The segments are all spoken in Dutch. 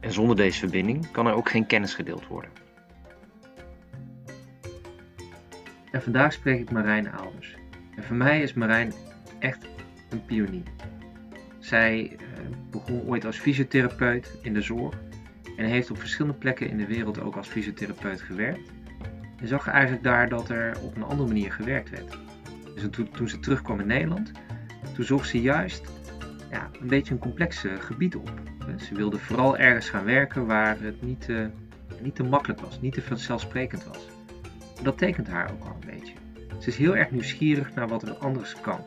En zonder deze verbinding kan er ook geen kennis gedeeld worden. En vandaag spreek ik Marijn Ouders. En voor mij is Marijn echt een pionier. Zij eh, begon ooit als fysiotherapeut in de zorg en heeft op verschillende plekken in de wereld ook als fysiotherapeut gewerkt. En zag eigenlijk daar dat er op een andere manier gewerkt werd. Dus toen, toen ze terugkwam in Nederland, toen zocht ze juist ja, een beetje een complex gebied op. Ze wilde vooral ergens gaan werken waar het niet, te, niet te makkelijk was, niet te vanzelfsprekend was. Dat tekent haar ook al een beetje. Ze is heel erg nieuwsgierig naar wat er anders kan.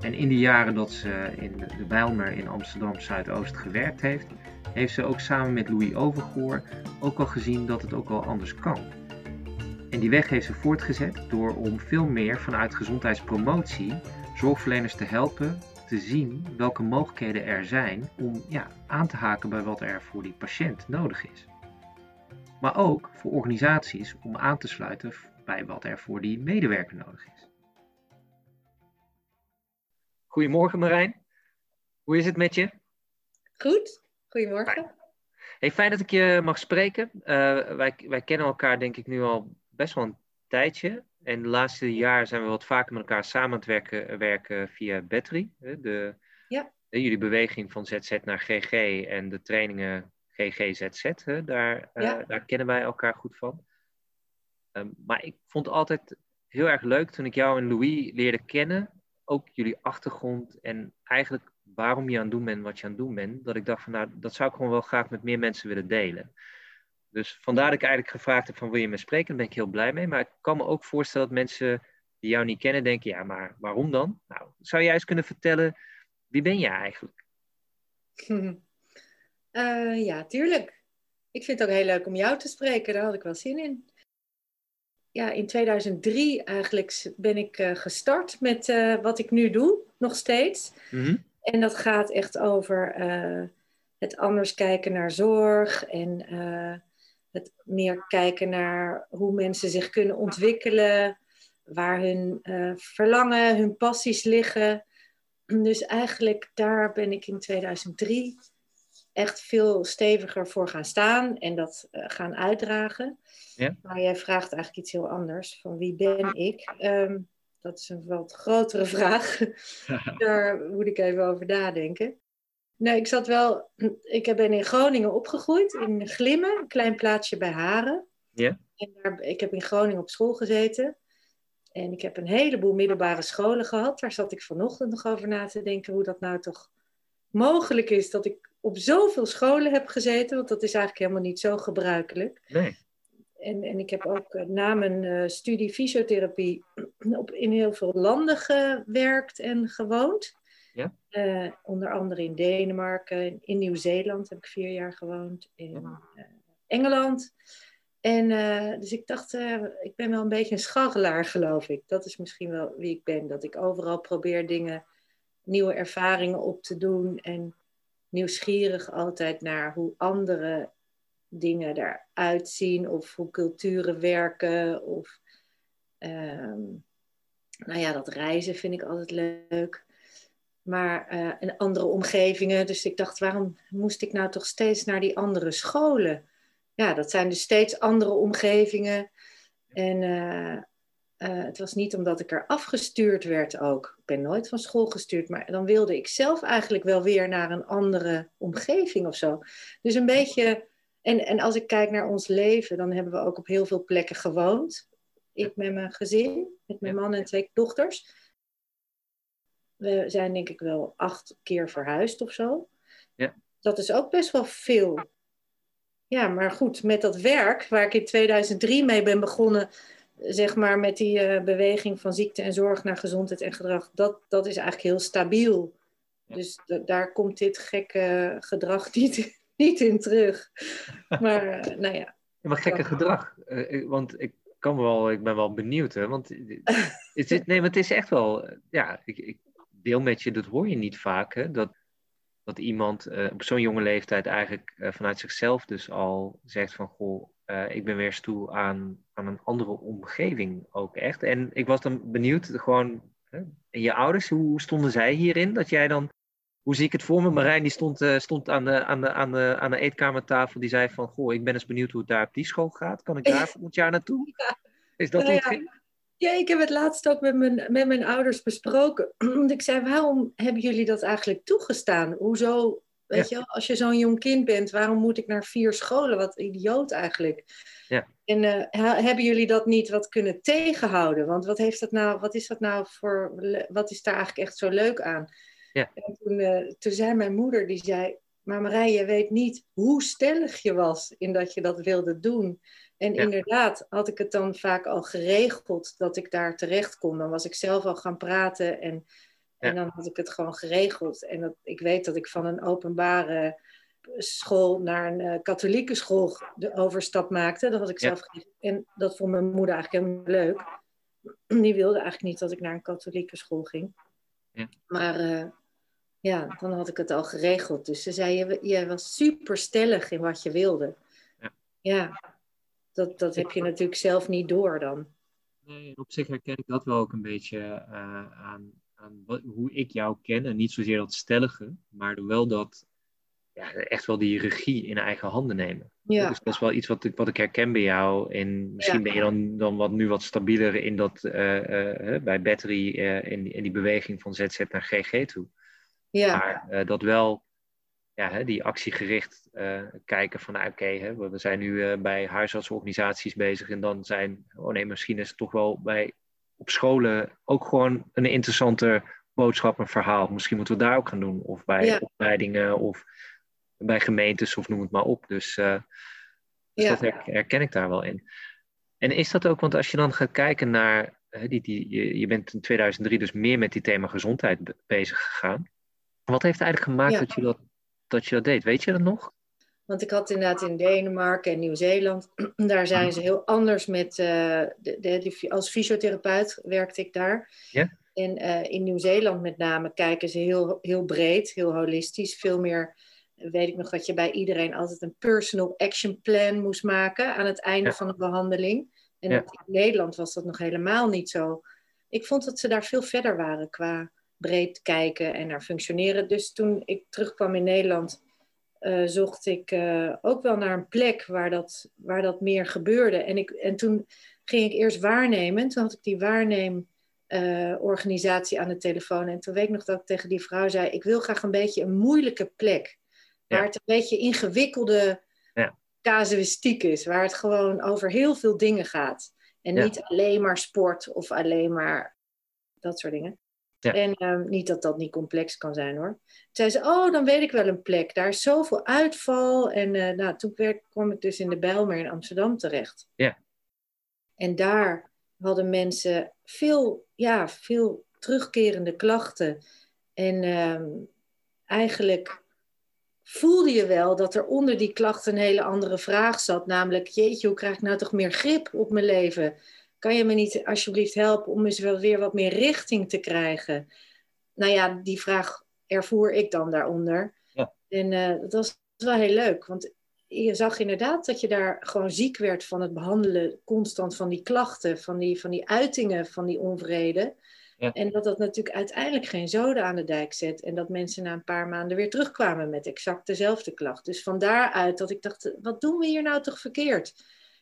En in de jaren dat ze in de Bijlmer in Amsterdam Zuidoost gewerkt heeft, heeft ze ook samen met Louis Overgoor ook al gezien dat het ook al anders kan. En die weg heeft ze voortgezet door om veel meer vanuit gezondheidspromotie zorgverleners te helpen te zien welke mogelijkheden er zijn om ja, aan te haken bij wat er voor die patiënt nodig is. Maar ook voor organisaties om aan te sluiten bij wat er voor die medewerker nodig is. Goedemorgen Marijn. Hoe is het met je? Goed, goedemorgen. Fijn. Hey, fijn dat ik je mag spreken. Uh, wij, wij kennen elkaar denk ik nu al best wel een tijdje. En de laatste jaar zijn we wat vaker met elkaar samen aan het werken, werken via Battery. De, ja. de, jullie beweging van ZZ naar GG en de trainingen GGZZ. Daar, uh, daar kennen wij elkaar goed van. Um, maar ik vond het altijd heel erg leuk toen ik jou en Louis leerde kennen. Ook jullie achtergrond en eigenlijk waarom je aan het doen bent wat je aan het doen bent. Dat ik dacht van nou, dat zou ik gewoon wel graag met meer mensen willen delen. Dus vandaar dat ik eigenlijk gevraagd heb van wil je me spreken, daar ben ik heel blij mee. Maar ik kan me ook voorstellen dat mensen die jou niet kennen denken, ja, maar waarom dan? Nou, zou jij eens kunnen vertellen, wie ben jij eigenlijk? Uh, ja, tuurlijk. Ik vind het ook heel leuk om jou te spreken, daar had ik wel zin in. Ja, in 2003 eigenlijk ben ik uh, gestart met uh, wat ik nu doe, nog steeds. Mm En dat gaat echt over het anders kijken naar zorg en het meer kijken naar hoe mensen zich kunnen ontwikkelen, waar hun uh, verlangen, hun passies liggen. Dus eigenlijk daar ben ik in 2003 echt veel steviger voor gaan staan en dat uh, gaan uitdragen. Ja. Maar jij vraagt eigenlijk iets heel anders. Van wie ben ik? Um, dat is een wat grotere vraag. Daar moet ik even over nadenken. Nee, ik zat wel. Ik ben in Groningen opgegroeid, in Glimmen, een klein plaatsje bij Haren. Ja. En daar, ik heb in Groningen op school gezeten. En ik heb een heleboel middelbare scholen gehad. Daar zat ik vanochtend nog over na te denken hoe dat nou toch mogelijk is dat ik op zoveel scholen heb gezeten. Want dat is eigenlijk helemaal niet zo gebruikelijk. Nee. En, en ik heb ook uh, na mijn uh, studie fysiotherapie op, in heel veel landen gewerkt en gewoond. Ja? Uh, onder andere in Denemarken, in Nieuw-Zeeland heb ik vier jaar gewoond, in uh, Engeland. En uh, dus ik dacht, ik ben wel een beetje een scharrelaar, geloof ik. Dat is misschien wel wie ik ben. Dat ik overal probeer dingen, nieuwe ervaringen op te doen. En nieuwsgierig altijd naar hoe andere dingen eruit zien. Of hoe culturen werken. Of, ehm, nou ja, dat reizen vind ik altijd leuk maar uh, in andere omgevingen. Dus ik dacht, waarom moest ik nou toch steeds naar die andere scholen? Ja, dat zijn dus steeds andere omgevingen. En uh, uh, het was niet omdat ik er afgestuurd werd ook. Ik ben nooit van school gestuurd, maar dan wilde ik zelf eigenlijk wel weer naar een andere omgeving of zo. Dus een beetje. En, en als ik kijk naar ons leven, dan hebben we ook op heel veel plekken gewoond. Ik met mijn gezin, met mijn man en twee dochters. We zijn denk ik wel acht keer verhuisd of zo. Ja. Dat is ook best wel veel. Ja, maar goed, met dat werk waar ik in 2003 mee ben begonnen, zeg maar met die uh, beweging van ziekte en zorg naar gezondheid en gedrag, dat, dat is eigenlijk heel stabiel. Dus daar komt dit gekke gedrag niet, niet in terug. Maar, uh, nou ja. ja. Maar gekke gedrag. Uh, want ik kan wel, ik ben wel benieuwd, hè. Want is dit, nee, maar het is echt wel, ja, ik, ik deel met je, dat hoor je niet vaak, hè. Dat, dat iemand op zo'n jonge leeftijd eigenlijk vanuit zichzelf dus al zegt van, goh, ik ben weer eens toe aan, aan een andere omgeving ook echt. En ik was dan benieuwd, gewoon en je ouders, hoe stonden zij hierin? Dat jij dan, hoe zie ik het voor me? Marijn die stond, stond aan, de, aan, de, aan, de, aan de eetkamertafel. Die zei van, goh, ik ben eens benieuwd hoe het daar op die school gaat. Kan ik daar volgend jaar naartoe? Is dat nou. Ja, ik heb het laatst ook met mijn, met mijn ouders besproken. ik zei, waarom hebben jullie dat eigenlijk toegestaan? Hoezo, weet je, als je zo'n jong kind bent, waarom moet ik naar vier scholen? Wat idioot eigenlijk. Ja. En uh, hebben jullie dat niet wat kunnen tegenhouden? Want wat, heeft dat nou, wat is dat nou voor, wat is daar eigenlijk echt zo leuk aan? Ja. En toen, uh, toen zei mijn moeder, die zei, maar Marije, je weet niet hoe stellig je was in dat je dat wilde doen. En inderdaad, had ik het dan vaak al geregeld dat ik daar terecht kon. Dan was ik zelf al gaan praten en, en dan had ik het gewoon geregeld. En dat, ik weet dat ik van een openbare school naar een uh, katholieke school de overstap maakte. Dat had ik zelf ja. En dat vond mijn moeder eigenlijk heel leuk. Die wilde eigenlijk niet dat ik naar een katholieke school ging. Ja. Maar uh, ja, dan had ik het al geregeld. Dus ze zei, je, je was super stellig in wat je wilde. Ja, ja dat, dat heb je natuurlijk zelf niet door dan. Nee, op zich herken ik dat wel ook een beetje uh, aan, aan wat, hoe ik jou ken. En niet zozeer dat stellige, maar wel dat ja, echt wel die regie in eigen handen nemen. Ja. Dus dat is wel iets wat ik, wat ik herken bij jou. En misschien ben je dan, dan wat, nu wat stabieler in dat, uh, uh, bij battery uh, in, in die beweging van ZZ naar GG toe. Ja. Maar dat wel ja, hè, die actiegericht kijken van nou, oké, we zijn nu bij huisartsorganisaties bezig en dan zijn, oh nee, misschien is het toch wel bij op scholen ook gewoon een interessante boodschap, een verhaal. Misschien moeten we daar ook gaan doen. Of bij opleidingen of bij gemeentes of noem het maar op. Dus, uh, dus ja. dat herken ik daar wel in. En is dat ook, want als je dan gaat kijken naar, die, die, je, je bent in 2003 dus meer met die thema gezondheid bezig gegaan. Wat heeft eigenlijk gemaakt dat, je dat, dat je dat deed? Weet je dat nog? Want ik had inderdaad in Denemarken en Nieuw-Zeeland, daar zijn ze heel anders met, uh, de, de, als fysiotherapeut werkte ik daar. Ja? En uh, in Nieuw-Zeeland met name kijken ze heel, heel breed, heel holistisch, veel meer weet ik nog dat je bij iedereen altijd een personal action plan moest maken aan het einde van de behandeling. En in Nederland was dat nog helemaal niet zo. Ik vond dat ze daar veel verder waren qua breed kijken en naar functioneren. Dus toen ik terugkwam in Nederland, uh, zocht ik uh, ook wel naar een plek waar dat, waar dat meer gebeurde. En, ik, en toen ging ik eerst waarnemen. Toen had ik die waarneemorganisatie uh, aan de telefoon. En toen weet ik nog dat ik tegen die vrouw zei: Ik wil graag een beetje een moeilijke plek. Waar het een beetje ingewikkelde ja. casuïstiek is. Waar het gewoon over heel veel dingen gaat. En niet alleen maar sport of alleen maar dat soort dingen. En ehm, niet dat dat niet complex kan zijn hoor. Toen zei ze, oh, dan weet ik wel een plek. Daar is zoveel uitval. En uh, nou, toen werd, kwam ik dus in de Bijlmer in Amsterdam terecht. Ja. En daar hadden mensen veel, ja, veel terugkerende klachten. En ehm, eigenlijk voelde je wel dat er onder die klachten een hele andere vraag zat. Namelijk, jeetje, hoe krijg ik nou toch meer grip op mijn leven? Kan je me niet alsjeblieft helpen om eens wel weer wat meer richting te krijgen? Nou ja, die vraag ervoer ik dan daaronder. Ja. En uh, dat was wel heel leuk, want je zag inderdaad dat je daar gewoon ziek werd van het behandelen constant van die klachten, van die, van die uitingen van die onvrede. En dat dat natuurlijk uiteindelijk geen zoden aan de dijk zet. En dat mensen na een paar maanden weer terugkwamen met exact dezelfde klacht. Dus van daaruit dat ik dacht, wat doen we hier nou toch verkeerd?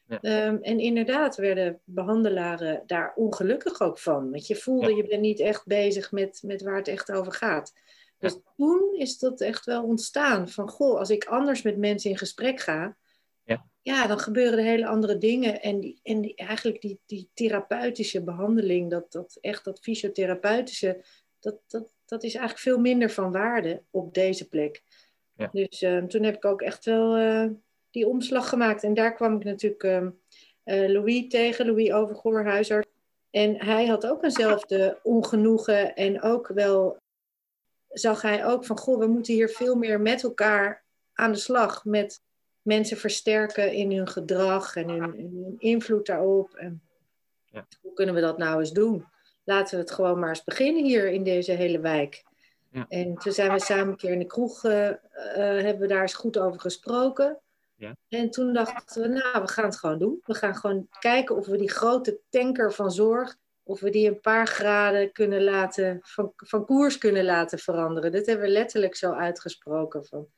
Ja. Ehm, en inderdaad werden behandelaren daar ongelukkig ook van. Want je voelde, je bent niet echt bezig met, met waar het echt over gaat. Dus toen is dat echt wel ontstaan. Van, goh, als ik anders met mensen in gesprek ga ja, dan gebeuren er hele andere dingen. En, die, en die, eigenlijk die, die therapeutische behandeling, dat, dat echt dat fysiotherapeutische, dat, dat, dat is eigenlijk veel minder van waarde op deze plek. Ja. Dus uh, toen heb ik ook echt wel uh, die omslag gemaakt. En daar kwam ik natuurlijk uh, Louis tegen, Louis Overgoor, huisarts. En hij had ook eenzelfde ongenoegen en ook wel zag hij ook van, goh, we moeten hier veel meer met elkaar aan de slag met mensen versterken in hun gedrag en hun, hun invloed daarop. En Ja. Hoe kunnen we dat nou eens doen? Laten we het gewoon maar eens beginnen hier in deze hele wijk. Ja. En toen zijn we samen een keer in de kroeg, eh, eh, hebben we daar eens goed over gesproken. Ja. En toen dachten we, nou, we gaan het gewoon doen. We gaan gewoon kijken of we die grote tanker van zorg, of we die een paar graden kunnen laten, van, van koers kunnen laten veranderen. Dat hebben we letterlijk zo uitgesproken. Van,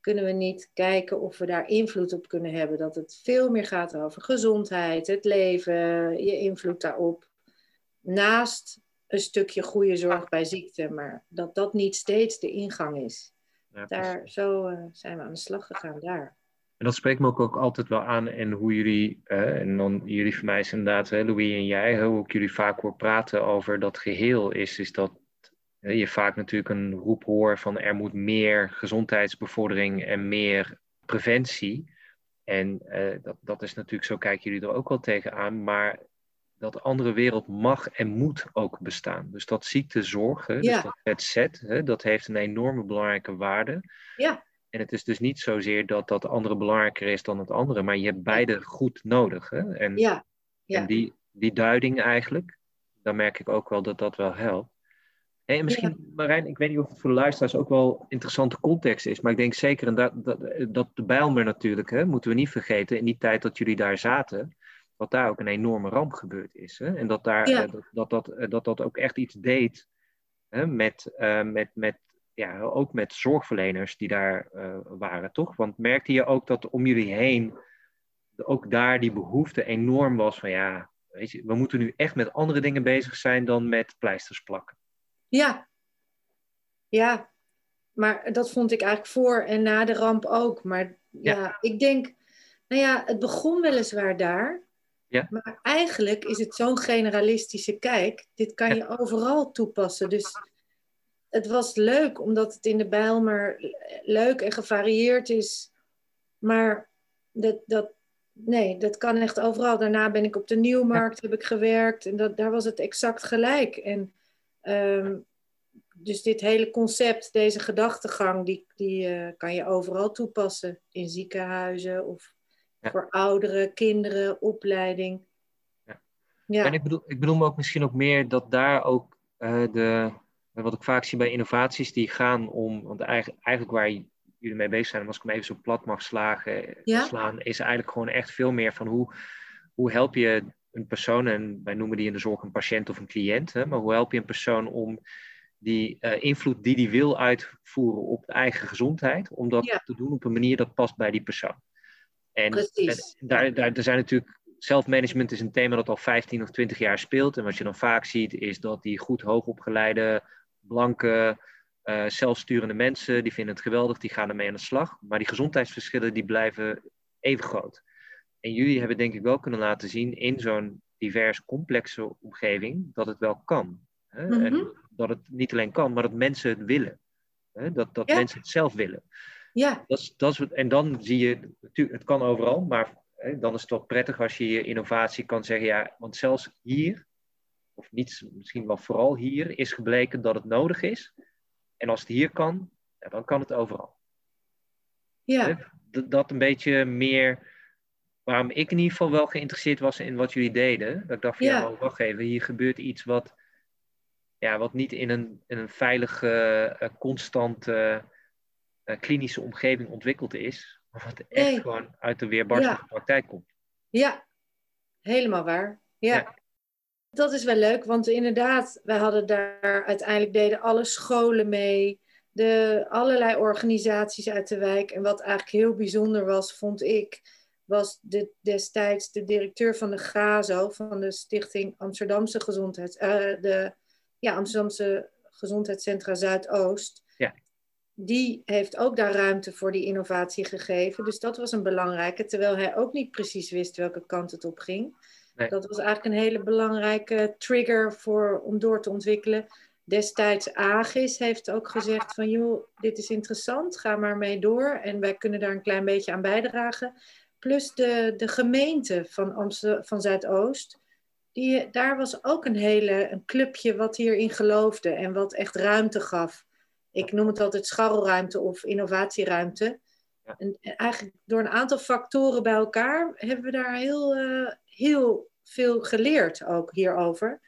kunnen we niet kijken of we daar invloed op kunnen hebben? Dat het veel meer gaat over gezondheid, het leven, je invloed daarop. Naast een stukje goede zorg bij ziekte, maar dat dat niet steeds de ingang is. Ja, Daar, zo eh, zijn we aan de slag gegaan daar. En dat spreekt me ook, ook altijd wel aan. En hoe jullie, eh, en dan jullie voor mij is inderdaad, hè, Louis en jij, hoe ik jullie vaak hoor praten over dat geheel, is, is dat hè, je vaak natuurlijk een roep hoort van er moet meer gezondheidsbevordering en meer preventie. En eh, dat, dat is natuurlijk, zo kijken jullie er ook wel tegenaan. Maar dat andere wereld mag en moet ook bestaan. Dus dat ziektezorg, hè, Ja. dus dat het zet, hè, dat heeft een enorme belangrijke waarde. Ja. En het is dus niet zozeer dat dat andere belangrijker is dan het andere, maar je hebt beide goed nodig. Hè? En, Ja, ja. en die, die duiding eigenlijk, dan merk ik ook wel dat dat wel helpt. En misschien, Marijn, ik weet niet of het voor de luisteraars ook wel interessante context is, maar ik denk zeker, en dat, dat, dat de Bijlmer natuurlijk, hè, moeten we niet vergeten, in die tijd dat jullie daar zaten, dat daar ook een enorme ramp gebeurd is. Hè? En dat, daar, Ja. eh, dat, dat, dat, eh, dat dat ook echt iets deed hè, met, eh, met, met, ja, ook met zorgverleners die daar eh, waren, toch? Want merkte je ook dat om jullie heen ook daar die behoefte enorm was van ja, weet je, we moeten nu echt met andere dingen bezig zijn dan met pleisters plakken. Ja. Ja. Maar dat vond ik eigenlijk voor en na de ramp ook. Maar ja, ik denk, nou ja, het begon weliswaar daar. Ja. Maar eigenlijk is het zo'n generalistische kijk. Dit kan je overal toepassen. Dus het was leuk omdat het in de Bijlmer leuk en gevarieerd is. Maar dat, dat, nee, dat kan echt overal. Daarna ben ik op de Nieuwmarkt, heb ik gewerkt. En dat, daar was het exact gelijk. En ehm, dus dit hele concept, deze gedachtegang, die, die eh, kan je overal toepassen. In ziekenhuizen of Ja. voor ouderen, kinderen, opleiding. Ja. Ja. En ik bedoel, ik bedoel me ook misschien ook meer dat daar ook eh, de, wat ik vaak zie bij innovaties, die gaan om, want eigenlijk, eigenlijk waar jullie mee bezig zijn, als ik hem even zo plat mag slagen, Ja. slaan, is eigenlijk gewoon echt veel meer van hoe, hoe help je een persoon, en wij noemen die in de zorg een patiënt of een cliënt, hè, maar hoe help je een persoon om die eh, invloed die die wil uitvoeren op de eigen gezondheid, om dat Ja. te doen op een manier dat past bij die persoon. En, Precies. en daar, daar, er zijn natuurlijk Self-management is een thema dat al 15 of 20 jaar speelt. En wat je dan vaak ziet, is dat die goed hoogopgeleide, blanke, eh, zelfsturende mensen, die vinden het geweldig, die gaan ermee aan de slag. Maar die gezondheidsverschillen, die blijven even groot. En jullie hebben denk ik wel kunnen laten zien in zo'n divers, complexe omgeving, dat het wel kan. Hè? Mhm. En dat het niet alleen kan, maar dat mensen het willen. Hè? Dat, dat Ja. mensen het zelf willen. Ja, Dat is, dat is en dan zie je, het kan overal, maar hè, dan is het wel prettig als je je innovatie kan zeggen, ja, want zelfs hier, of niet, misschien wel vooral hier, is gebleken dat het nodig is. En als het hier kan, ja, dan kan het overal. ja, Dat, dat een beetje meer, waarom ik in ieder geval wel geïnteresseerd was in wat jullie deden. Dat ik dacht van, ja, Ja. maar wacht even, hier gebeurt iets wat, ja, wat niet in een, in een veilige, eh, constante eh, klinische omgeving ontwikkeld is. Maar wat echt Nee. gewoon uit de weerbarstige praktijk komt. ja. Helemaal waar. Ja. Ja. Dat is wel leuk, want inderdaad, wij hadden daar uiteindelijk deden alle scholen mee, de allerlei organisaties uit de wijk. En wat eigenlijk heel bijzonder was, vond ik, was de, destijds de directeur van de GAZO, van de Stichting Amsterdamse Gezondheids, eh, de ja, Amsterdamse Gezondheidscentra Zuidoost. Ja. Die heeft ook daar ruimte voor die innovatie gegeven. Dus dat was een belangrijke, terwijl hij ook niet precies wist welke kant het op ging. Nee. Dat was eigenlijk een hele belangrijke trigger voor, om door te ontwikkelen. Destijds Agis heeft ook gezegd van joh, dit is interessant, ga maar mee door. En wij kunnen daar een klein beetje aan bijdragen. Plus de, de gemeente van, Amsterdam, van Zuidoost. Die, daar was ook een hele een clubje wat hierin geloofde en wat echt ruimte gaf. Ik noem het altijd scharrelruimte of innovatieruimte. En, eigenlijk door een aantal factoren bij elkaar hebben we daar heel, uh, heel veel geleerd ook hierover.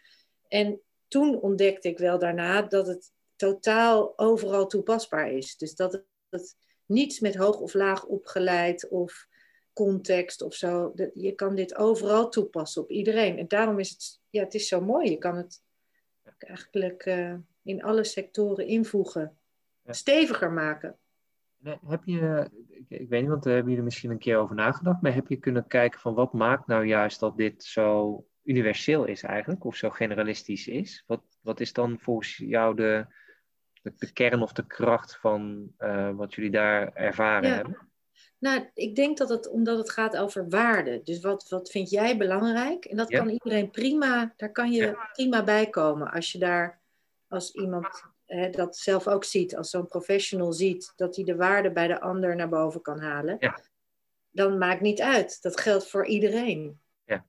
En toen ontdekte ik wel daarna dat het totaal overal toepasbaar is. Dus dat het, niets met hoog of laag opgeleid of context of zo. Je kan dit overal toepassen op iedereen. En daarom is het, ja, het is zo mooi. Je kan het eigenlijk uh, in alle sectoren invoegen. Steviger maken. Heb je, ik weet niet, want daar hebben jullie misschien een keer over nagedacht, maar heb je kunnen kijken van wat maakt nou juist dat dit zo universeel is eigenlijk, of zo generalistisch is? Wat, wat is dan volgens jou de, de, kern of de kracht van uh, wat jullie daar ervaren hebben? Nou, ik denk dat het omdat het gaat over waarde. Dus wat, wat vind jij belangrijk? En dat kan iedereen prima, daar kan je prima bij komen. Als je daar, als iemand hè, dat zelf ook ziet, als zo'n professional ziet, dat hij de waarde bij de ander naar boven kan halen. Ja. Dan maakt niet uit. Dat geldt voor iedereen. Ja.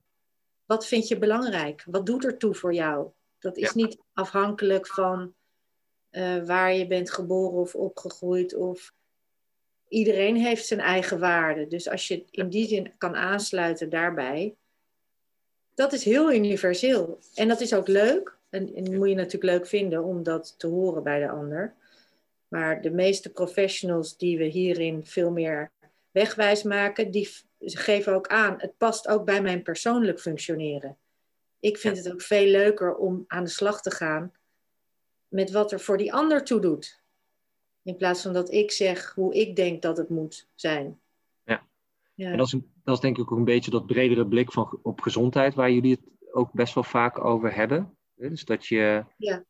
Wat vind je belangrijk? Wat doet er toe voor jou? Dat is niet afhankelijk van uh, waar je bent geboren of opgegroeid. Of... Iedereen heeft zijn eigen waarde. Dus als je in die zin kan aansluiten daarbij, dat is heel universeel. En dat is ook leuk. En, en moet je natuurlijk leuk vinden om dat te horen bij de ander. Maar de meeste professionals die we hierin veel meer wegwijs maken, die geven ook aan, het past ook bij mijn persoonlijk functioneren. Ik vind het ook veel leuker om aan de slag te gaan met wat er voor die ander toe doet. In plaats van dat ik zeg hoe ik denk dat het moet zijn. Ja, ja. en dat is, dat is denk ik ook een beetje dat bredere blik van, op gezondheid, waar jullie het ook best wel vaak over hebben. Dus dat je, ja.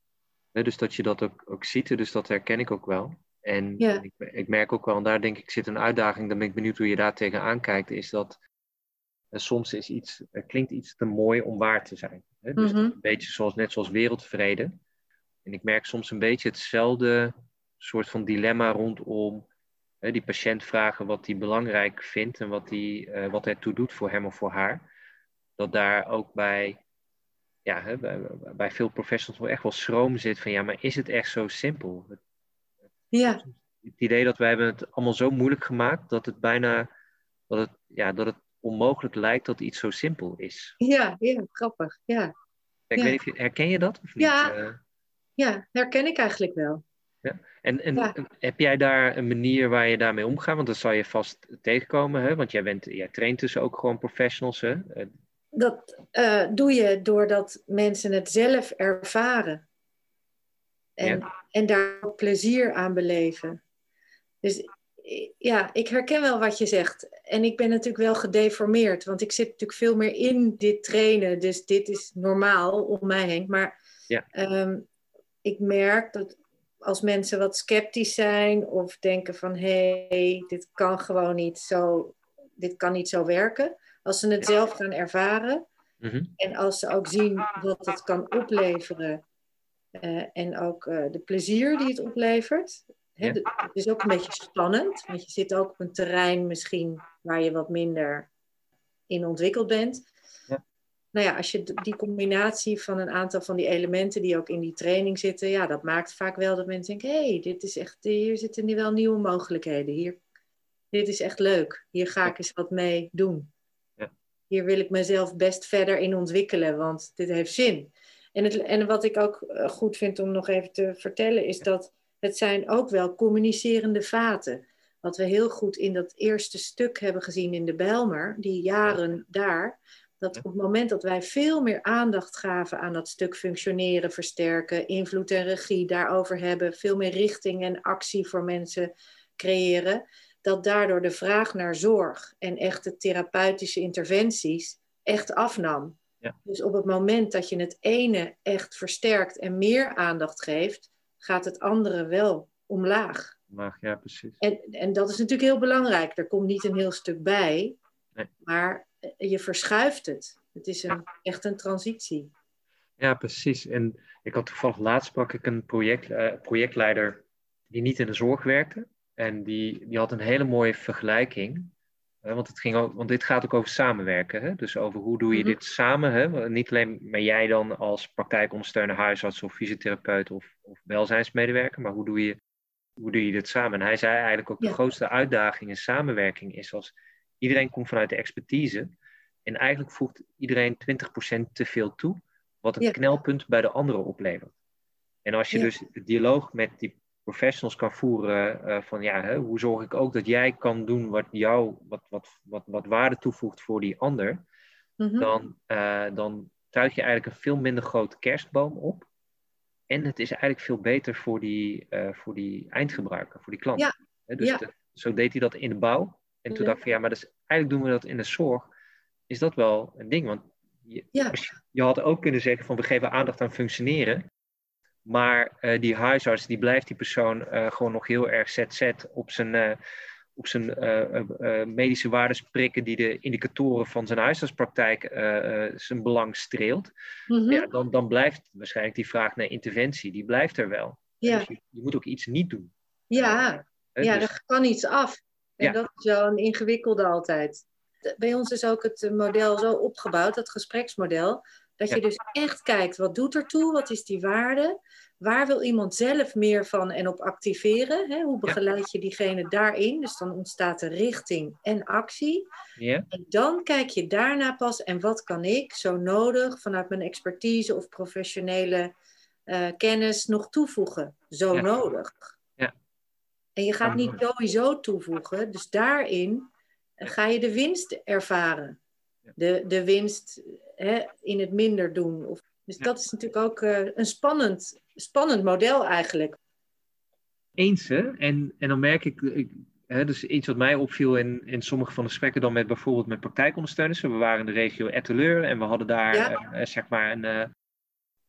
dus dat, je dat ook, ook ziet, dus dat herken ik ook wel. En ik, ik, merk ook wel, en daar denk ik zit een uitdaging, dan ben ik benieuwd hoe je daar tegenaan kijkt, is dat soms is iets, klinkt iets te mooi om waar te zijn. Hè? Dus mhm. een beetje zoals, net zoals wereldvrede. En ik merk soms een beetje hetzelfde soort van dilemma rondom hè, die patiënt vragen wat hij belangrijk vindt en wat, die, uh, wat ertoe doet voor hem of voor haar. Dat daar ook bij, ja, hè, bij, bij, veel professionals wel echt wel schroom zit van ja, maar is het echt zo simpel? Ja. Het idee dat wij hebben het allemaal zo moeilijk gemaakt dat het bijna dat het, ja, dat het onmogelijk lijkt dat iets zo simpel is. Ja, ja grappig. Ja. Ik ja. weet herken je dat? Of niet? Ja, uh, ja, herken ik eigenlijk wel. Ja. En, en heb jij daar een manier waar je daarmee omgaat? Want dat zal je vast tegenkomen, hè? want jij, bent, jij traint dus ook gewoon professionals. Hè? Eh, dat uh, doe je doordat mensen het zelf ervaren. En, ja. en daar plezier aan beleven. Dus ja, ik herken wel wat je zegt. En ik ben natuurlijk wel gedeformeerd, want ik zit natuurlijk veel meer in dit trainen. Dus dit is normaal om mij heen. Maar ja. um, ik merk dat als mensen wat sceptisch zijn of denken van hé, hey, dit kan gewoon niet zo, dit kan niet zo werken. Als ze het zelf gaan ervaren mhm. en als ze ook zien wat het kan opleveren uh, en ook uh, de plezier die het oplevert. Hè, ja. Het is ook een beetje spannend, want je zit ook op een terrein misschien waar je wat minder in ontwikkeld bent nou ja, als je die combinatie van een aantal van die elementen die ook in die training zitten, ja, dat maakt vaak wel dat mensen denken, hé, hey, dit is echt, hier zitten nu wel nieuwe mogelijkheden. Hier, dit is echt leuk. Hier ga ik eens wat mee doen. Hier wil ik mezelf best verder in ontwikkelen, want dit heeft zin. En, het, en wat ik ook eh, goed vind om nog even te vertellen, is dat het zijn ook wel communicerende vaten. Wat we heel goed in dat eerste stuk hebben gezien in de Bijlmer, die jaren daar, dat op het moment dat wij veel meer aandacht gaven aan dat stuk functioneren, versterken, invloed en regie daarover hebben, veel meer richting en actie voor mensen creëren, dat daardoor de vraag naar zorg en echte therapeutische interventies echt afnam. Ja. Dus op het moment dat je het ene echt versterkt en meer aandacht geeft, gaat het andere wel omlaag. Omlaag, ja, precies. En, en dat is natuurlijk heel belangrijk. Er komt niet een heel stuk bij, nee. maar je verschuift het. Het is een, echt een transitie. Ja, precies. En ik had toevallig laatst sprak ik een project, uh, projectleider die niet in de zorg werkte. En die, die had een hele mooie vergelijking. Uh, want, het ging ook, want dit gaat ook over samenwerken. Hè? Dus over hoe doe je mhm. dit samen. Hè? Niet alleen maar jij dan als praktijkondersteuner, huisarts of fysiotherapeut of, of welzijnsmedewerker. Maar hoe doe je hoe doe je dit samen? En hij zei eigenlijk ook de grootste uitdaging in samenwerking is als iedereen komt vanuit de expertise en eigenlijk voegt iedereen 20% te veel toe, wat een knelpunt bij de anderen oplevert. En als je dus de dialoog met die professionals kan voeren uh, van ja, hè, hoe zorg ik ook dat jij kan doen wat jou, wat, wat, wat, wat waarde toevoegt voor die ander, mhm. dan, uh, dan je eigenlijk een veel minder grote kerstboom op. En het is eigenlijk veel beter voor die, uh, voor die eindgebruiker, voor die klant. Ja. dus ja. zo deed hij dat in de bouw. En toen dacht ik van ja, maar dus, eigenlijk doen we dat in de zorg. Is dat wel een ding? Want je, je had ook kunnen zeggen van we geven aandacht aan functioneren. Maar uh, die huisarts, die blijft die persoon uh, gewoon nog heel erg ZZ op zijn, uh, op zijn medische waardes prikken die de indicatoren van zijn huisartspraktijk zijn belang streelt. Mm-hmm. ja, dan, dan blijft waarschijnlijk die vraag naar interventie, die blijft er wel. Ja. Dus je, je, moet ook iets niet doen. Ja, ja dus... er kan iets af. En ja. dat is wel een ingewikkelde altijd. Bij ons is ook het model zo opgebouwd, dat gespreksmodel, dat je dus echt kijkt, wat doet er toe? Wat is die waarde? Waar wil iemand zelf meer van en op activeren? Hè? Hoe begeleid je diegene daarin? Dus dan ontstaat er richting en actie. Ja. En dan kijk je daarna pas, en wat kan ik zo nodig vanuit mijn expertise of professionele uh, kennis nog toevoegen? Zo ja. nodig. Ja. En je gaat niet sowieso toevoegen, dus daarin ga je de winst ervaren. De, de winst hè, in het minder doen. Of, dus dat is natuurlijk ook uh, een spannend, spannend model eigenlijk. Eens, hè? En, en dan merk ik, ik hè, dus iets wat mij opviel in, in sommige van de gesprekken dan met bijvoorbeeld met praktijkondersteuners. We waren in de regio Etteleur en we hadden daar uh, zeg maar een,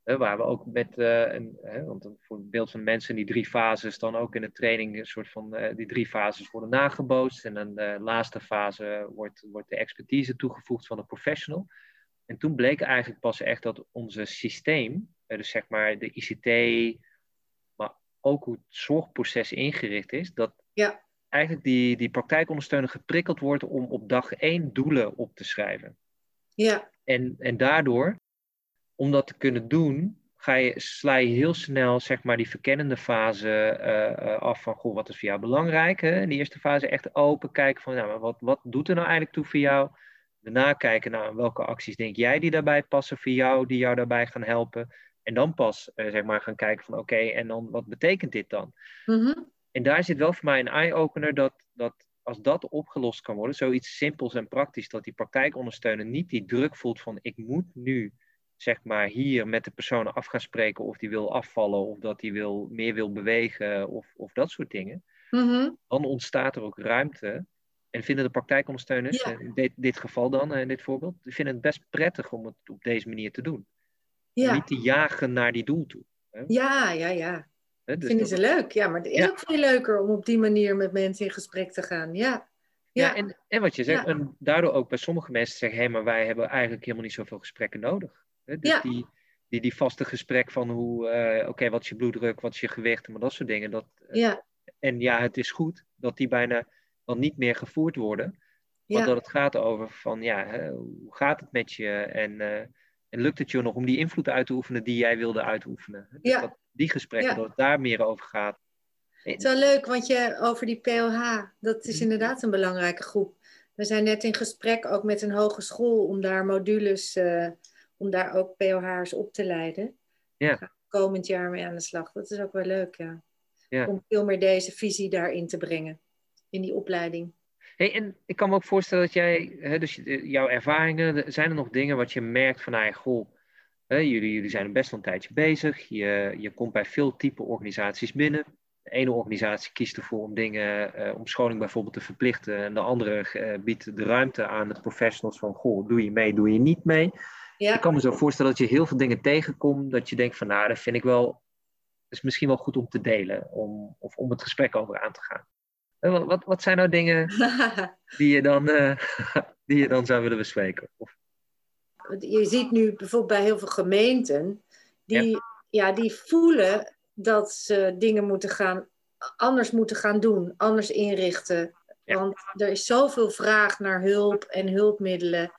waar we ook met, een, want voor het beeld van mensen die drie fases dan ook in de training een soort van, die drie fases worden nagebootst. En dan de laatste fase wordt, wordt de expertise toegevoegd van de professional. En toen bleek eigenlijk pas echt dat onze systeem, eh, dus zeg maar de ICT, maar ook hoe het zorgproces ingericht is, dat ja. eigenlijk die, die praktijkondersteuner geprikkeld wordt om op dag één doelen op te schrijven. Ja. En, en daardoor, om dat te kunnen doen, ga je, sla je heel snel zeg maar, die verkennende fase uh, af van goh, wat is voor jou belangrijk. Hè? In die eerste fase echt open kijken van nou, wat, wat doet er nou eigenlijk toe voor jou? Daarna kijken naar welke acties denk jij die daarbij passen voor jou, die jou daarbij gaan helpen. En dan pas uh, zeg maar gaan kijken van oké, en dan wat betekent dit dan? Mm En daar zit wel voor mij een eye-opener dat, dat als dat opgelost kan worden, zoiets simpels en praktisch, dat die praktijkondersteuner niet die druk voelt van ik moet nu zeg maar hier met de personen af gaan spreken of die wil afvallen of dat die wil, meer wil bewegen of, of dat soort dingen. Mm Dan ontstaat er ook ruimte en vinden de praktijkondersteuners, ja. in dit, dit, geval dan, in dit voorbeeld, vinden het best prettig om het op deze manier te doen. Ja. Niet te jagen naar die doel toe. Hè? Ja, ja, ja. Hè, dus vinden ze leuk. Ja, maar het is ook veel leuker om op die manier met mensen in gesprek te gaan. Ja. Ja, en, en wat je zegt, en daardoor ook bij sommige mensen zeggen, hé, hey, maar wij hebben eigenlijk helemaal niet zoveel gesprekken nodig. Hè? Dus die, die, die vaste gesprek van hoe, uh, oké, wat is je bloeddruk, wat is je gewicht, maar dat soort dingen. Dat, ja. En ja, het is goed dat die bijna dan niet meer gevoerd worden. Want dat het gaat over van, ja, hè, hoe gaat het met je? En, uh, en lukt het je nog om die invloed uit te oefenen die jij wilde uitoefenen? Dus ja. dat, die gesprekken, dat het daar meer over gaat. Het is wel leuk, want je over die PLH, dat is mhm. inderdaad een belangrijke groep. We zijn net in gesprek ook met een hogeschool om daar modules, uh, om daar ook PLH'ers op te leiden. Ja. komend jaar mee aan de slag. Dat is ook wel leuk, ja. ja. Om veel meer deze visie daarin te brengen in die opleiding. Hey, en ik kan me ook voorstellen dat jij, hè, dus jouw ervaringen, zijn er nog dingen wat je merkt van, nou, goh, hè, jullie, jullie zijn best wel een tijdje bezig. Je, je komt bij veel type organisaties binnen. De ene organisatie kiest ervoor om dingen, uh, om scholing bijvoorbeeld te verplichten. En de andere uh, biedt de ruimte aan de professionals van, goh, doe je mee, doe je niet mee. Ja. Ik kan me zo voorstellen dat je heel veel dingen tegenkomt, dat je denkt van, nou, dat vind ik wel, is misschien wel goed om te delen, om, of om het gesprek over aan te gaan. Wat, wat zijn nou dingen die je dan, uh, die je dan zou willen bespreken? Of... Je ziet nu bijvoorbeeld bij heel veel gemeenten, die, ja. ja. die voelen dat ze dingen moeten gaan, anders moeten gaan doen, anders inrichten. Want er is zoveel vraag naar hulp en hulpmiddelen.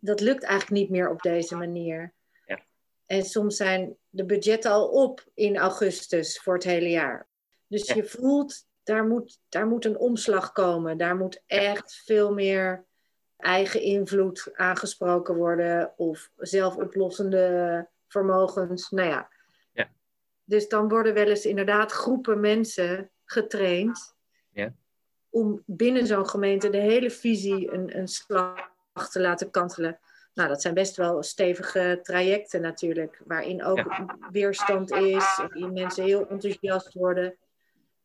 Dat lukt eigenlijk niet meer op deze manier. Ja. En soms zijn de budgetten al op in augustus voor het hele jaar Dus je voelt, daar moet, daar moet een omslag komen. Daar moet echt veel meer eigen invloed aangesproken worden of zelfoplossende vermogens. Nou ja. ja. Dus dan worden wel eens inderdaad groepen mensen getraind ja. om binnen zo'n gemeente de hele visie een, een slag te laten kantelen. Nou, dat zijn best wel stevige trajecten natuurlijk, waarin ook weerstand is, waarin mensen heel enthousiast worden.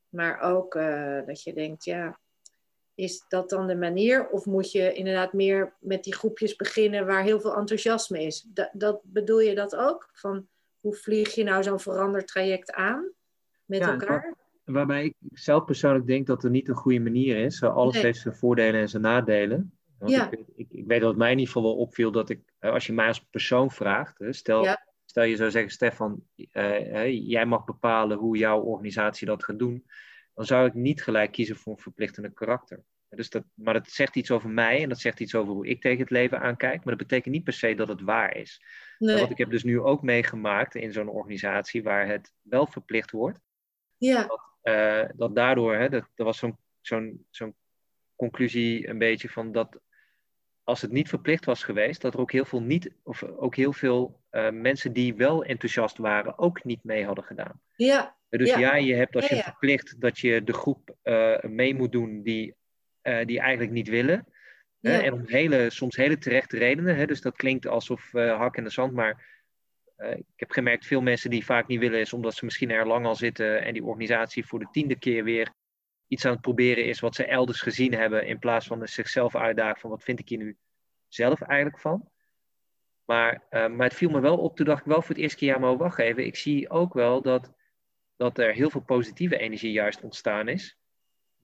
Maar ook uh, dat je denkt, ja, is dat dan de manier? Of moet je inderdaad meer met die groepjes beginnen waar heel veel enthousiasme is? Dat, dat bedoel je dat ook? Van hoe vlieg je nou zo'n verandertraject aan met elkaar? waarbij ik zelf persoonlijk denk dat het niet een goede manier is. Alles heeft zijn voordelen en zijn nadelen. Ja. ik, ik, ik, weet dat het mij in ieder geval wel opviel dat ik, als je mij als persoon vraagt, stel, stel je zou zeggen, Stefan, uh, jij mag bepalen hoe jouw organisatie dat gaat doen dan zou ik niet gelijk kiezen voor een verplichtende karakter. Dus dat, maar dat zegt iets over mij en dat zegt iets over hoe ik tegen het leven aankijk. Maar dat betekent niet per se dat het waar is. Nee. Wat ik heb dus nu ook meegemaakt in zo'n organisatie waar het wel verplicht wordt. Ja. Dat, uh, dat daardoor, hè, dat, er was zo'n zo'n zo'n conclusie een beetje van dat als het niet verplicht was geweest, dat er ook heel veel, niet, of ook heel veel uh, mensen die wel enthousiast waren, ook niet mee hadden gedaan. Ja, dus ja, ja je hebt als je ja, ja. verplicht dat je de groep uh, mee moet doen die, uh, die eigenlijk niet willen. En om hele, soms hele terechte redenen. Hè, dus dat klinkt alsof hak in de zand. Maar ik heb gemerkt, veel mensen die vaak niet willen, is omdat ze misschien er lang al zitten en die organisatie voor de tiende keer weer iets aan het proberen is wat ze elders gezien hebben. In plaats van zichzelf uitdagen van wat vind ik hier nu zelf eigenlijk van. Maar, maar het viel me wel op, toen dacht ik wel voor het eerste keer, ja maar wacht even. Ik zie ook wel dat dat er heel veel positieve energie juist ontstaan is.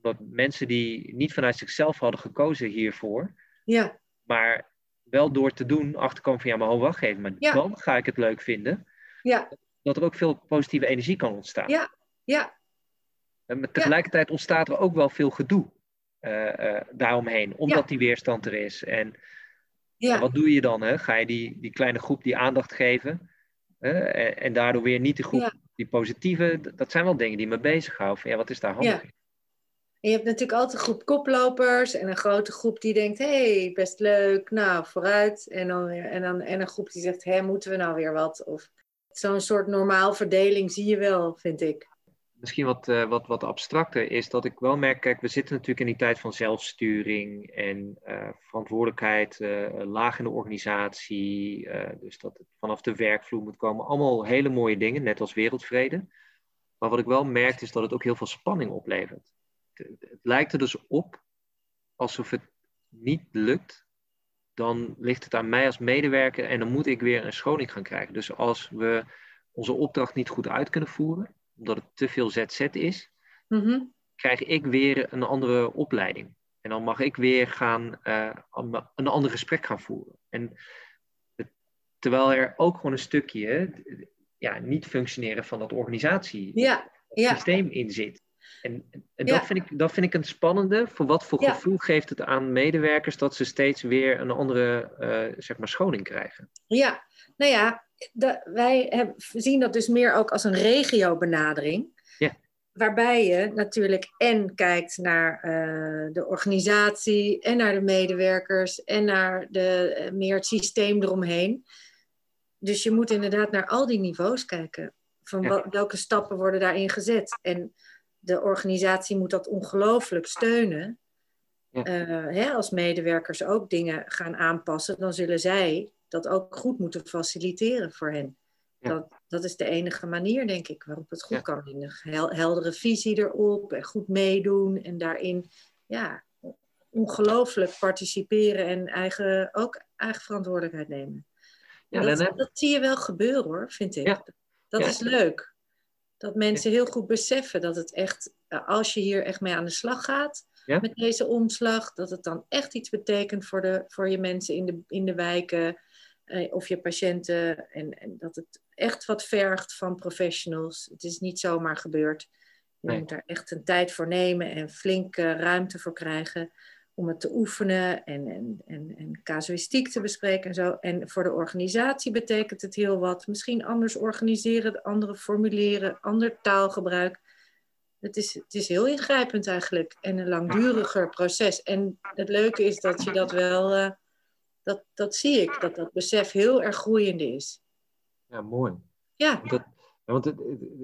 Dat mensen die niet vanuit zichzelf hadden gekozen hiervoor, ja. maar wel door te doen achterkomen van ja, maar ho, wacht even, maar Ja. dan ga ik het leuk vinden. Ja, Dat er ook veel positieve energie kan ontstaan. ja, ja, maar tegelijkertijd ontstaat er ook wel veel gedoe eh, eh, daaromheen, omdat die weerstand er is. En ja. wat doe je dan? Hè? Ga je die, die kleine groep die aandacht geven eh, en, en daardoor weer niet de groep die positieve, dat zijn wel dingen die me bezighouden. Van, ja, wat is daar handig Ja. in? En je hebt natuurlijk altijd een groep koplopers en een grote groep die denkt, hé, hey, best leuk, nou, vooruit. En, dan, en, dan, en een groep die zegt, hé, moeten we nou weer wat? Of zo'n soort normaal verdeling zie je wel, vind ik. Misschien wat, eh, wat, wat abstracter is dat ik wel merk, kijk, we zitten natuurlijk in die tijd van zelfsturing en eh, verantwoordelijkheid eh, laag in de organisatie. dus dat het vanaf de werkvloer moet komen. Allemaal hele mooie dingen, net als wereldvrede. Maar wat ik wel merk is dat het ook heel veel spanning oplevert. Het lijkt er dus op alsof het niet lukt. Dan ligt het aan mij als medewerker en dan moet ik weer een schoning gaan krijgen. Dus als we onze opdracht niet goed uit kunnen voeren, omdat het te veel ZZ is, Mhm. krijg ik weer een andere opleiding. En dan mag ik weer gaan, eh, een ander gesprek gaan voeren. En het- terwijl er ook gewoon een stukje ja, niet functioneren van dat organisatie Ja, in zit. En, en Ja. dat, vind ik, dat vind ik een spannende. Voor wat voor Ja. gevoel geeft het aan medewerkers dat ze steeds weer een andere eh, zeg maar scholing krijgen? ja. Nou ja, de- wij hebben, zien dat dus meer ook als een regio-benadering. Ja. Waarbij je natuurlijk en kijkt naar eh, de organisatie en naar de medewerkers en naar de, eh, meer het systeem eromheen. Dus je moet inderdaad naar al die niveaus kijken. Van Ja. welke stappen worden daarin gezet? En de organisatie moet dat ongelooflijk steunen. Ja. Eh, hè, als medewerkers ook dingen gaan aanpassen, dan zullen zij dat ook goed moeten faciliteren voor hen. Ja. Dat, dat is de enige manier, denk ik, waarop het goed Ja. kan. In een hel- heldere visie erop en goed meedoen en daarin ja, ongelooflijk participeren en eigen, ook eigen verantwoordelijkheid nemen. Ja, dat, dan dat zie je wel gebeuren hoor, vind ik. Ja. Dat is leuk. Dat mensen heel goed beseffen dat het echt, als je hier echt mee aan de slag gaat Ja. met deze omslag, dat het dan echt iets betekent voor, de, voor je mensen in de, in de wijken eh, of je patiënten. En, en dat het echt wat vergt van professionals. Het is niet zomaar gebeurd. Je Nee. moet daar echt een tijd voor nemen en flinke ruimte voor krijgen om het te oefenen en, en, en, en casuïstiek te bespreken en zo. En voor de organisatie betekent het heel wat. Misschien anders organiseren, andere formuleren, ander taalgebruik. het is, het is heel ingrijpend eigenlijk en een langduriger proces. En het leuke is dat je dat wel, uh, dat, dat zie ik, dat dat besef heel erg groeiende is. Ja, mooi. Ja. Dat, want het,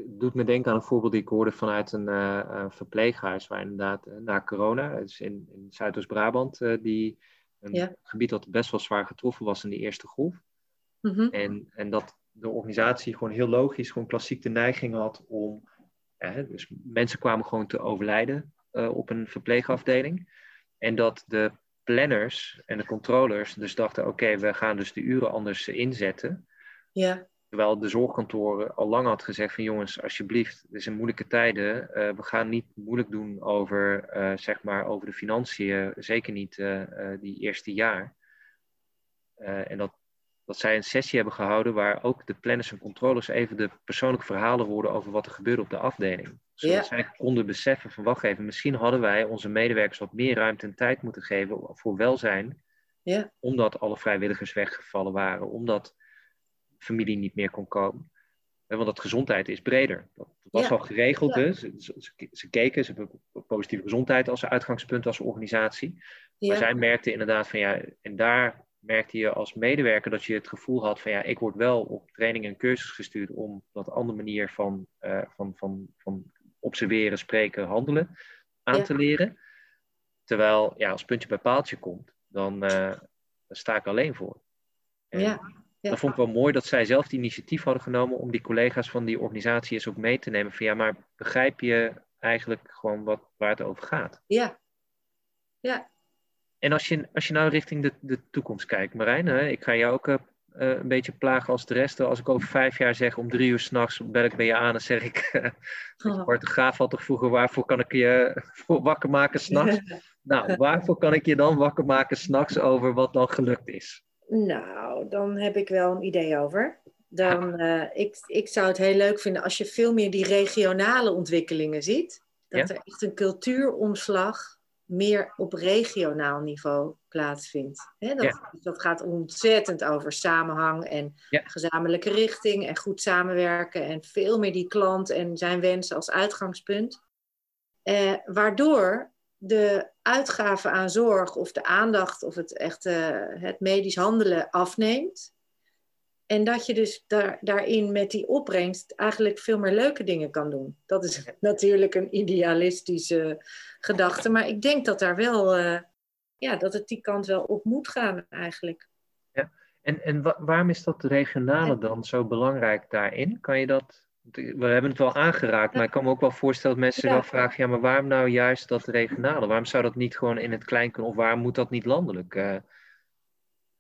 doet me denken aan een voorbeeld die ik hoorde vanuit een uh, verpleeghuis, waar inderdaad na corona, het is in, in Zuidoost-Brabant, die een gebied dat best wel zwaar getroffen was in die eerste golf. Mm -hmm. en, en dat de organisatie gewoon heel logisch, gewoon klassiek de neiging had om. dus mensen kwamen gewoon te overlijden op een verpleegafdeling. En dat de planners en de controllers dus dachten: oké, we gaan dus de uren anders inzetten. Ja. Terwijl de zorgkantoren al lang had gezegd van jongens, alsjeblieft, het is een moeilijke tijden. Uh, we gaan niet moeilijk doen over, uh, zeg maar, over de financiën, zeker niet uh, die eerste jaar. en dat, dat zij een sessie hebben gehouden waar ook de planners en controllers even de persoonlijke verhalen hoorden over wat er gebeurde op de afdeling. Zodat ja. zij konden beseffen van wacht even, misschien hadden wij onze medewerkers wat meer ruimte en tijd moeten geven voor welzijn. Ja. Omdat alle vrijwilligers weggevallen waren, omdat familie niet meer kon komen. Want dat gezondheid is breder. Dat was Ja. al geregeld. Hè? Ze, ze, ze keken, ze hebben positieve gezondheid als uitgangspunt als organisatie. Maar zij merkten inderdaad van ja, en daar merkte je als medewerker dat je het gevoel had van ja, ik word wel op training en cursus gestuurd om dat andere manier van, eh, van, van, van observeren, spreken, handelen aan Ja. te leren. Terwijl ja, als puntje bij paaltje komt, dan, eh, sta ik alleen voor. En Ja. Ja. Dat vond ik wel mooi dat zij zelf het initiatief hadden genomen om die collega's van die organisatie eens ook mee te nemen. Van ja, maar begrijp je eigenlijk gewoon wat, waar het over gaat? Ja. Ja. En als je, als je nou richting de, de toekomst kijkt, Marijn, hè, ik ga jou ook eh, eh, een beetje plagen als de rest. Als ik over vijf jaar zeg om drie uur s'nachts bel ik bij je aan en zeg ik, eh, Oh. Graaf had toch vroeger, waarvoor kan ik je voor wakker maken s'nachts? nou, waarvoor kan ik je dan wakker maken s'nachts over wat dan gelukt is? Nou, dan heb ik wel een idee over. Dan, ik, ik zou het heel leuk vinden als je veel meer die regionale ontwikkelingen ziet. Dat Ja. er echt een cultuuromslag meer op regionaal niveau plaatsvindt. Hè, dat, Ja. dat gaat ontzettend over samenhang en Ja. gezamenlijke richting en goed samenwerken en veel meer die klant en zijn wensen als uitgangspunt. Eh, waardoor de uitgaven aan zorg of de aandacht of het echt eh, het medisch handelen afneemt. En dat je dus daar, daarin met die opbrengst eigenlijk veel meer leuke dingen kan doen. Dat is natuurlijk een idealistische gedachte, maar ik denk dat daar wel, eh, ja, dat het die kant wel op moet gaan eigenlijk. En, en wa- waarom is dat regionale dan zo belangrijk daarin? Kan je dat... We hebben het wel aangeraakt, maar ik kan me ook wel voorstellen dat mensen Ja. wel vragen: ja, maar waarom nou juist dat regionale? Waarom zou dat niet gewoon in het klein kunnen? Of waarom moet dat niet landelijk? Eh,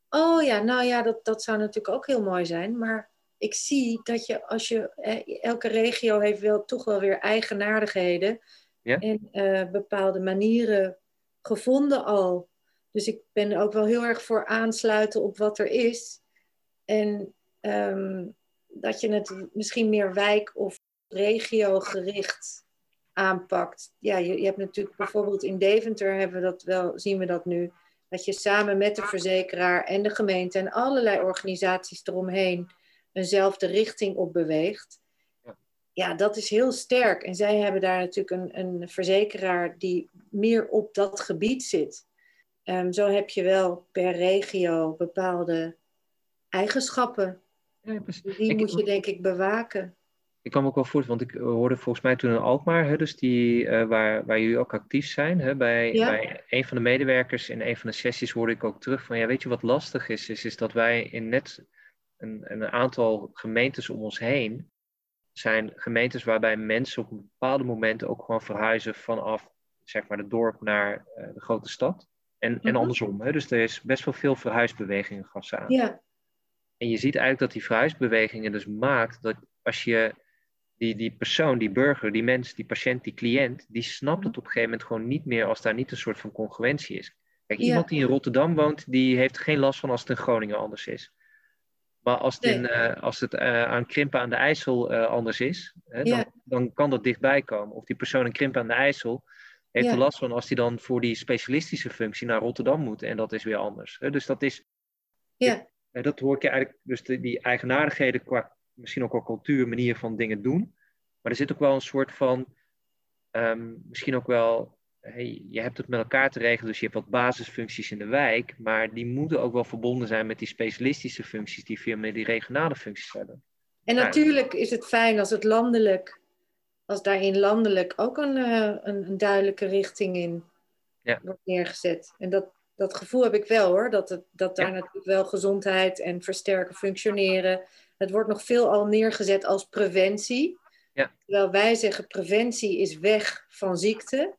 Oh ja, nou ja, dat, dat zou natuurlijk ook heel mooi zijn. Maar ik zie dat je als je. eh, elke regio heeft wel toch wel weer eigenaardigheden. Ja. En eh, bepaalde manieren gevonden al. Dus ik ben ook wel heel erg voor aansluiten op wat er is. En ehm, dat je het misschien meer wijk- of regiogericht aanpakt. Ja, je, je hebt natuurlijk bijvoorbeeld in Deventer hebben we dat wel, zien we dat nu. Dat je samen met de verzekeraar en de gemeente en allerlei organisaties eromheen eenzelfde richting op beweegt. Ja. Dat is heel sterk. En zij hebben daar natuurlijk een, een verzekeraar die meer op dat gebied zit. Ehm, zo heb je wel per regio bepaalde eigenschappen. ja. Die Ik- moet je denk ik bewaken. Ik kwam ook wel voort, want ik eh, hoorde volgens mij toen in Alkmaar, hè, dus die, eh, waar, waar jullie ook actief zijn, hè, bij, Ja. bij een van de medewerkers in een van de sessies hoorde ik ook terug van, ja, weet je wat lastig is, is, is dat wij in net een, een aantal gemeentes om ons heen zijn gemeentes waarbij mensen op een bepaalde momenten ook gewoon verhuizen vanaf, zeg maar, het dorp naar eh, de grote stad. En, en Mhm. andersom, hè, dus er is best wel veel verhuisbewegingen gas aan. Ja, En je ziet eigenlijk dat die verhuisbewegingen dus maakt dat als je die, die persoon, die burger, die mens, die patiënt, die cliënt, die snapt het op een gegeven moment gewoon niet meer als daar niet een soort van congruentie is. Kijk, iemand die in Rotterdam woont, die heeft geen last van als het in Groningen anders is. Maar als het, in, Nee. eh, als het eh, aan Krimpen aan de IJssel eh, anders is, hè, dan, Ja. dan kan dat dichtbij komen. Of die persoon in Krimpen aan de IJssel heeft Ja. er last van als hij dan voor die specialistische functie naar Rotterdam moet en dat is weer anders. Hè. Dus dat is, ja, dat hoor ik je eigenlijk, dus de, die eigenaardigheden qua misschien ook wel cultuur, manier van dingen doen. Maar er zit ook wel een soort van ehm, misschien ook wel hey, je hebt het met elkaar te regelen, dus je hebt wat basisfuncties in de wijk, maar die moeten ook wel verbonden zijn met die specialistische functies die veel meer die regionale functies hebben. En natuurlijk is het fijn als het landelijk, als daarin landelijk ook een, uh, een, een, duidelijke richting in ja. wordt neergezet. En dat, dat gevoel heb ik wel hoor, dat, het, dat daar natuurlijk wel gezondheid en versterken functioneren. Het wordt nog veel al neergezet als preventie. Ja. Terwijl wij zeggen preventie is weg van ziekte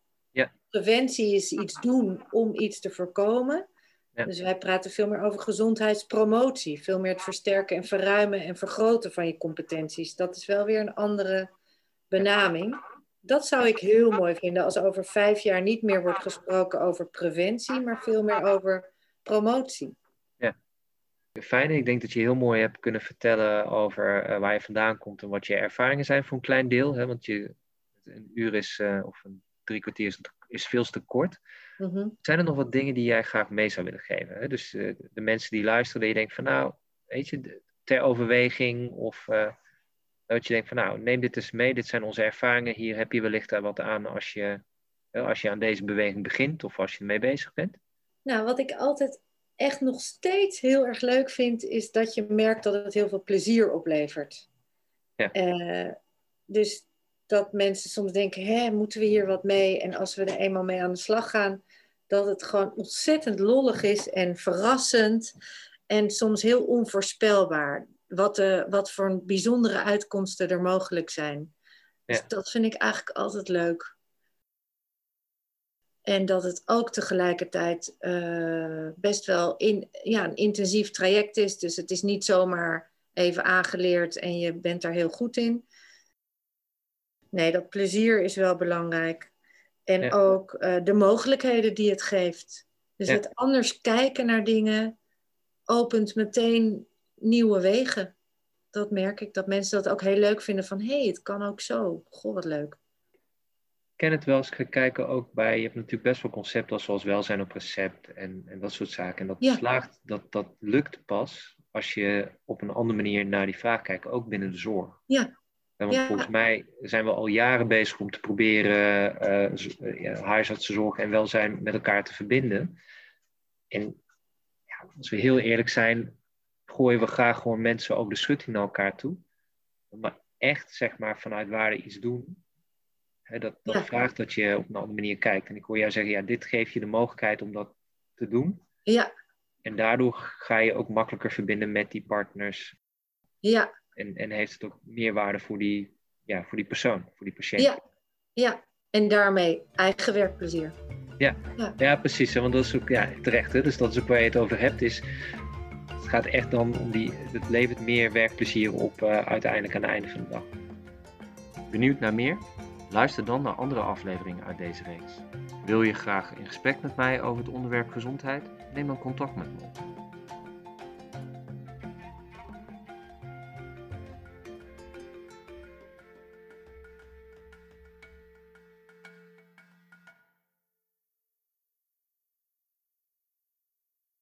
preventie is iets doen om iets te voorkomen. Dus wij praten veel meer over gezondheidspromotie. Veel meer het versterken en verruimen en vergroten van je competenties. Dat is wel weer een andere benaming. Dat zou ik heel mooi vinden als over vijf jaar niet meer wordt gesproken over preventie, maar veel meer over promotie. Fijn. Ik denk dat je heel mooi hebt kunnen vertellen over uh, waar je vandaan komt en wat je ervaringen zijn voor een klein deel. Hè? Want je, een uur is, uh, of een drie kwartier is is veel te kort. Mhm. Zijn er nog wat dingen die jij graag mee zou willen geven? Hè? Dus uh, de mensen die luisteren, dat je denkt van nou, weet je, ter overweging of dat je denkt van nou, neem dit eens mee, dit zijn onze ervaringen, hier heb je wellicht daar wat aan als je, als je aan deze beweging begint of als je ermee bezig bent? Nou, wat ik altijd echt nog steeds heel erg leuk vind, is dat je merkt dat het heel veel plezier oplevert. Ja. Uh, dus dat mensen soms denken, hè, moeten we hier wat mee? En als we er eenmaal mee aan de slag gaan, dat het gewoon ontzettend lollig is en verrassend en soms heel onvoorspelbaar. Wat, de, wat voor bijzondere uitkomsten er mogelijk zijn. Dus dat vind ik eigenlijk altijd leuk. En dat het ook tegelijkertijd uh, best wel in, ja, een intensief traject is. Dus het is niet zomaar even aangeleerd en je bent daar heel goed in nee, dat plezier is wel belangrijk. En ook uh, de mogelijkheden die het geeft. Dus het anders kijken naar dingen opent meteen nieuwe wegen. Dat merk ik, dat mensen dat ook heel leuk vinden van... hé, hey, het kan ook zo. Goh, wat leuk. Ik ken het wel eens kijken ook bij... je hebt natuurlijk best wel concepten zoals welzijn op recept en, en dat soort zaken. En dat ja. slaagt, dat, dat lukt pas als je op een andere manier naar die vraag kijkt, ook binnen de zorg. Ja, want volgens mij zijn we al jaren bezig om te proberen uh, ja, huisartsenzorg en welzijn met elkaar te verbinden. En ja, als we heel eerlijk zijn, gooien we graag gewoon mensen ook de schutting naar elkaar toe. Maar echt, zeg maar, vanuit waarde iets doen. Dat dat vraagt dat je op een andere manier kijkt. En ik hoor jou zeggen, ja, dit geeft je de mogelijkheid om dat te doen. Ja. En daardoor ga je ook makkelijker verbinden met die partners. Ja, en, en heeft het ook meerwaarde voor die, ja, voor die persoon, voor die patiënt. Ja, ja. en daarmee eigen werkplezier. Ja, ja. ja precies. Want dat is ook ja, terecht. Hè? Dus dat is ook waar je het over hebt. Is, het gaat echt dan om die. Het levert meer werkplezier op uh, uiteindelijk aan het einde van de dag. Benieuwd naar meer? Luister dan naar andere afleveringen uit deze reeks. Wil je graag in gesprek met mij over het onderwerp gezondheid? Neem dan contact met me op.